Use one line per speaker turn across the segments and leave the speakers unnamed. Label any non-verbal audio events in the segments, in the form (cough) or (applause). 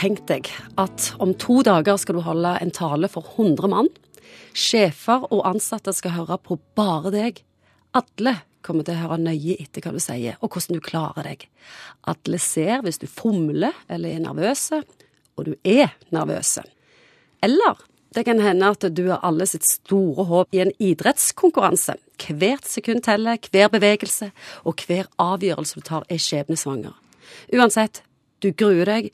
Tenk deg at om to dager skal du holde en tale for 100 mann. Sjefer og ansatte skal høre på bare deg. Alle kommer til å høre nøye etter hva du sier, og hvordan du klarer deg. Alle ser hvis du fomler eller er nervøse, og du er nervøse. Eller det kan hende at du er alle sitt store håp i en idrettskonkurranse. Hvert sekund teller, hver bevegelse og hver avgjørelse du tar er skjebnesvanger. Uansett, du gruer deg,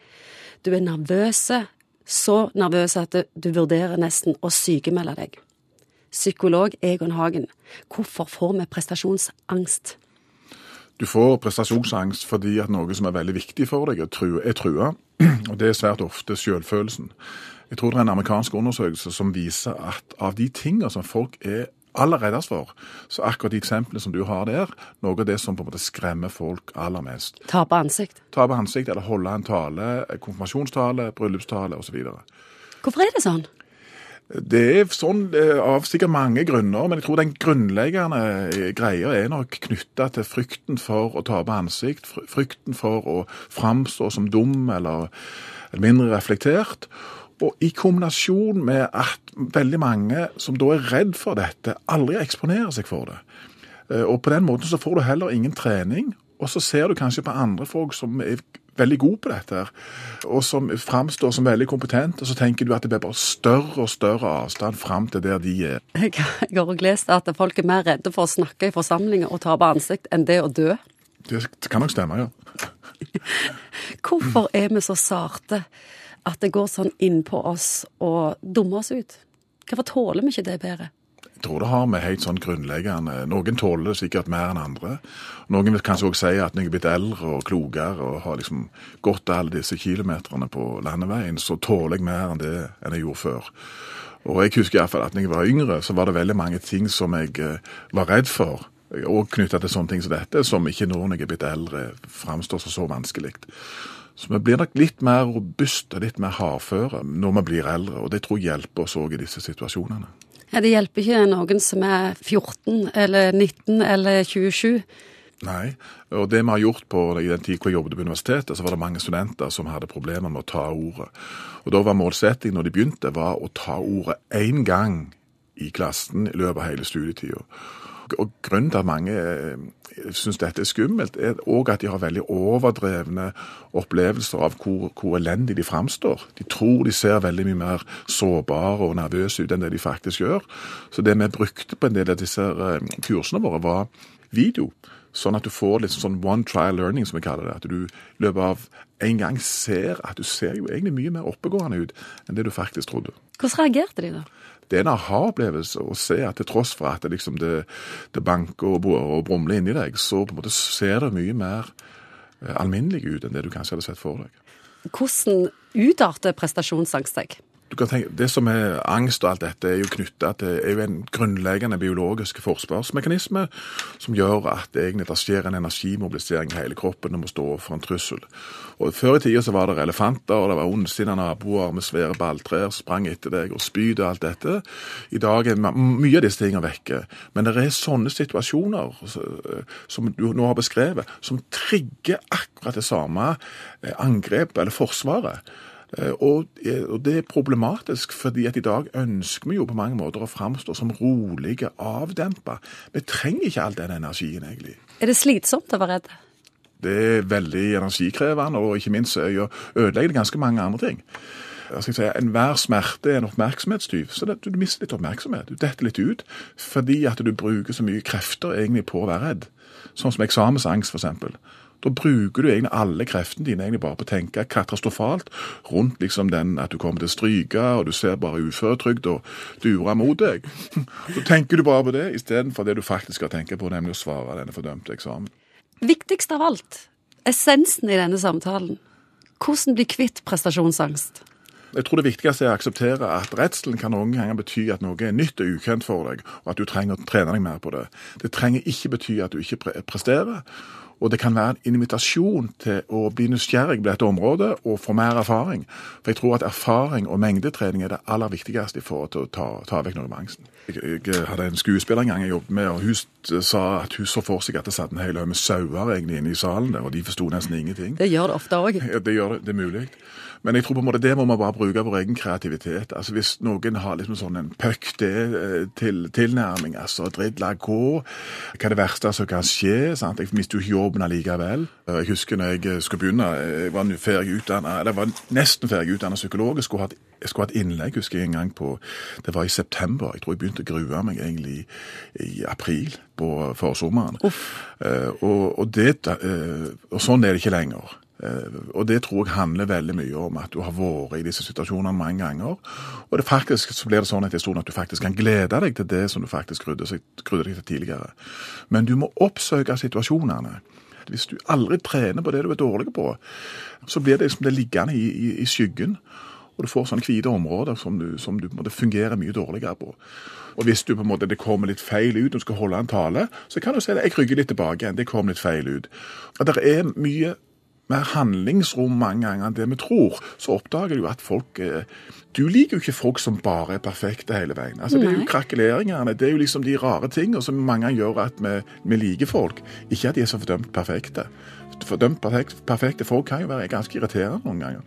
du er nervøse, så nervøs at du vurderer nesten å sykemelde deg. Psykolog Egon Hagen, hvorfor får vi prestasjonsangst?
Du får prestasjonsangst fordi at noe som er veldig viktig for deg, er trua. (clears throat) Og det er svært ofte selvfølelsen. Jeg tror det er en amerikansk undersøkelse som viser at av de tingene som folk er aller reddest for. Så akkurat de eksemplene som du har der, noe av det som på en måte skremmer folk aller mest.
Tape ansikt?
Tape ansikt, eller holde en tale, konfirmasjonstale, bryllupstale osv.
Hvorfor er det sånn?
Det er sånn eh, av sikkert mange grunner, men jeg tror den grunnleggende eh, greia er nok knytta til frykten for å tape ansikt, frykten for å framstå som dum eller mindre reflektert. Og i kombinasjon med at veldig mange som da er redd for dette, aldri eksponerer seg for det. Eh, og på den måten så får du heller ingen trening, og så ser du kanskje på andre folk som er veldig gode på dette, og som framstår som veldig kompetente, og så tenker du at det blir bare større og større avstand fram til der de er.
Jeg har også lest at folk er mer redde for å snakke i forsamlinger og tape ansikt enn det å dø.
Det kan nok stemme, ja. (laughs)
Hvorfor er vi så sarte? At det går sånn innpå oss og dummer oss ut? Hvorfor tåler vi ikke det bedre?
Jeg tror det har med helt sånn grunnleggende Noen tåler det sikkert mer enn andre. Noen vil kanskje også si at når jeg er blitt eldre og klokere og har liksom gått alle disse kilometerne på landeveien, så tåler jeg mer enn det enn jeg gjorde før. Og jeg husker iallfall at når jeg var yngre, så var det veldig mange ting som jeg eh, var redd for. Og knytta til sånne ting som dette, som ikke nå når jeg er blitt eldre, framstår som så vanskelig. Så vi blir nok litt mer robuste, litt mer hardføre når vi blir eldre, og det tror jeg hjelper oss òg i disse situasjonene.
Ja, Det hjelper ikke noen som er 14 eller 19 eller 27.
Nei, og det vi har gjort på, i den tid hvor jeg jobbet på universitetet, så var det mange studenter som hadde problemer med å ta ordet. Og Da var målsettingen når de begynte, var å ta ordet én gang i klassen i løpet av hele studietida. Og Grunnen til at mange eh, syns dette er skummelt, er òg at de har veldig overdrevne opplevelser av hvor, hvor elendig de framstår. De tror de ser veldig mye mer sårbare og nervøse ut enn det de faktisk gjør. Så det vi brukte på en del av disse eh, kursene våre, var video. Sånn at du får litt sånn one trial learning, som vi kaller det. At du i løpet av en gang ser at du ser jo egentlig mye mer oppegående ut enn det du faktisk trodde.
Hvordan reagerte de da?
Det er en aha-opplevelse å se at til tross for at det, liksom det, det banker og, og brumler inni deg, så på en måte ser det mye mer eh, alminnelig ut enn det du kanskje hadde sett for deg.
Hvordan utarter prestasjonsangst deg?
Tenke, Det som er angst og alt dette, er jo knytta til er jo en grunnleggende biologisk forsvarsmekanisme som gjør at egentlig det skjer en energimobilisering i hele kroppen når vi står overfor en trussel. Og Før i tida var det elefanter, og det var ondsinnede naboer med svære balltrær sprang etter deg, og spyd og alt dette. I dag er mye av disse tingene vekke. Men det er sånne situasjoner som du nå har beskrevet, som trigger akkurat det samme eh, angrepet eller forsvaret. Eh, og, det er problematisk, fordi at i dag ønsker vi jo på mange måter å framstå som rolige, avdempa. Vi trenger ikke all den energien, egentlig.
Er det slitsomt å være redd?
Det er veldig energikrevende, og ikke minst ødelegger det ganske mange andre ting. Si, Enhver smerte er en oppmerksomhetstyv. Så det, du mister litt oppmerksomhet. Du detter litt ut fordi at du bruker så mye krefter egentlig på å være redd. Sånn som eksamensangst, f.eks. Da bruker du egentlig alle kreftene dine egentlig bare på å tenke katastrofalt rundt liksom den at du kommer til å stryke, og du ser bare uføretrygd og durer mot deg. (laughs) Så tenker du bare på det istedenfor det du faktisk skal tenke på, nemlig å svare denne fordømte eksamen.
Viktigst av alt, essensen i denne samtalen. Hvordan bli kvitt prestasjonsangst?
Jeg tror det viktigste er å akseptere at redselen kan noen ganger bety at noe er nytt og ukjent for deg, og at du trenger å trene deg mer på det. Det trenger ikke bety at du ikke presterer. Og det kan være en invitasjon til å bli nysgjerrig på dette området og få mer erfaring. For jeg tror at erfaring og mengdetrening er det aller viktigste for å ta, ta vekk noe av angsten. Jeg, jeg, hadde en skuespiller en gang jeg jobbet med, og hun sa at hun så for seg at det satt en hel haug med sauer egentlig inne i salen der, og de forsto nesten ingenting.
Det gjør det ofte òg.
Ja, det gjør det, det er mulig. Men jeg tror på en måte det må man bare bruke vår egen kreativitet. Altså Hvis noen har liksom sånn en puck det til tilnærming, altså dridla gå, hva er det verste som kan skje? sant? Jeg mister jo ikke jobben allikevel. Jeg husker når jeg skulle begynne, jeg var ferdig utdannet, eller jeg var nesten ferdig utdannet psykolog. Jeg skulle hatt jeg skulle hatt innlegg, husker jeg en gang på Det var i september. Jeg tror jeg begynte å grue meg egentlig i april på forsommeren. Uh, og, og, det, uh, og sånn er det ikke lenger. Uh, og det tror jeg handler veldig mye om at du har vært i disse situasjonene mange ganger. Og det faktisk så blir det sånn etter stund at du faktisk kan glede deg til det som du faktisk grudde, deg til tidligere. Men du må oppsøke situasjonene. Hvis du aldri trener på det du er dårlig på, så blir det liksom det liggende i, i, i skyggen. Og du får sånne hvite områder som du, som du fungerer mye dårligere på. Og hvis du på en måte, det kommer litt feil ut du skal holde en tale, så kan du si at jeg rygger litt tilbake igjen. Det kom litt feil ut. Og det er mye mer handlingsrom mange ganger enn det vi tror. Så oppdager du at folk eh, Du liker jo ikke folk som bare er perfekte hele veien. Altså, det er jo krakkeleringene, det er jo liksom de rare tingene som mange gjør at vi, vi liker folk. Ikke at de er så fordømt perfekte. Fordømt perfekte folk kan jo være ganske irriterende noen ganger.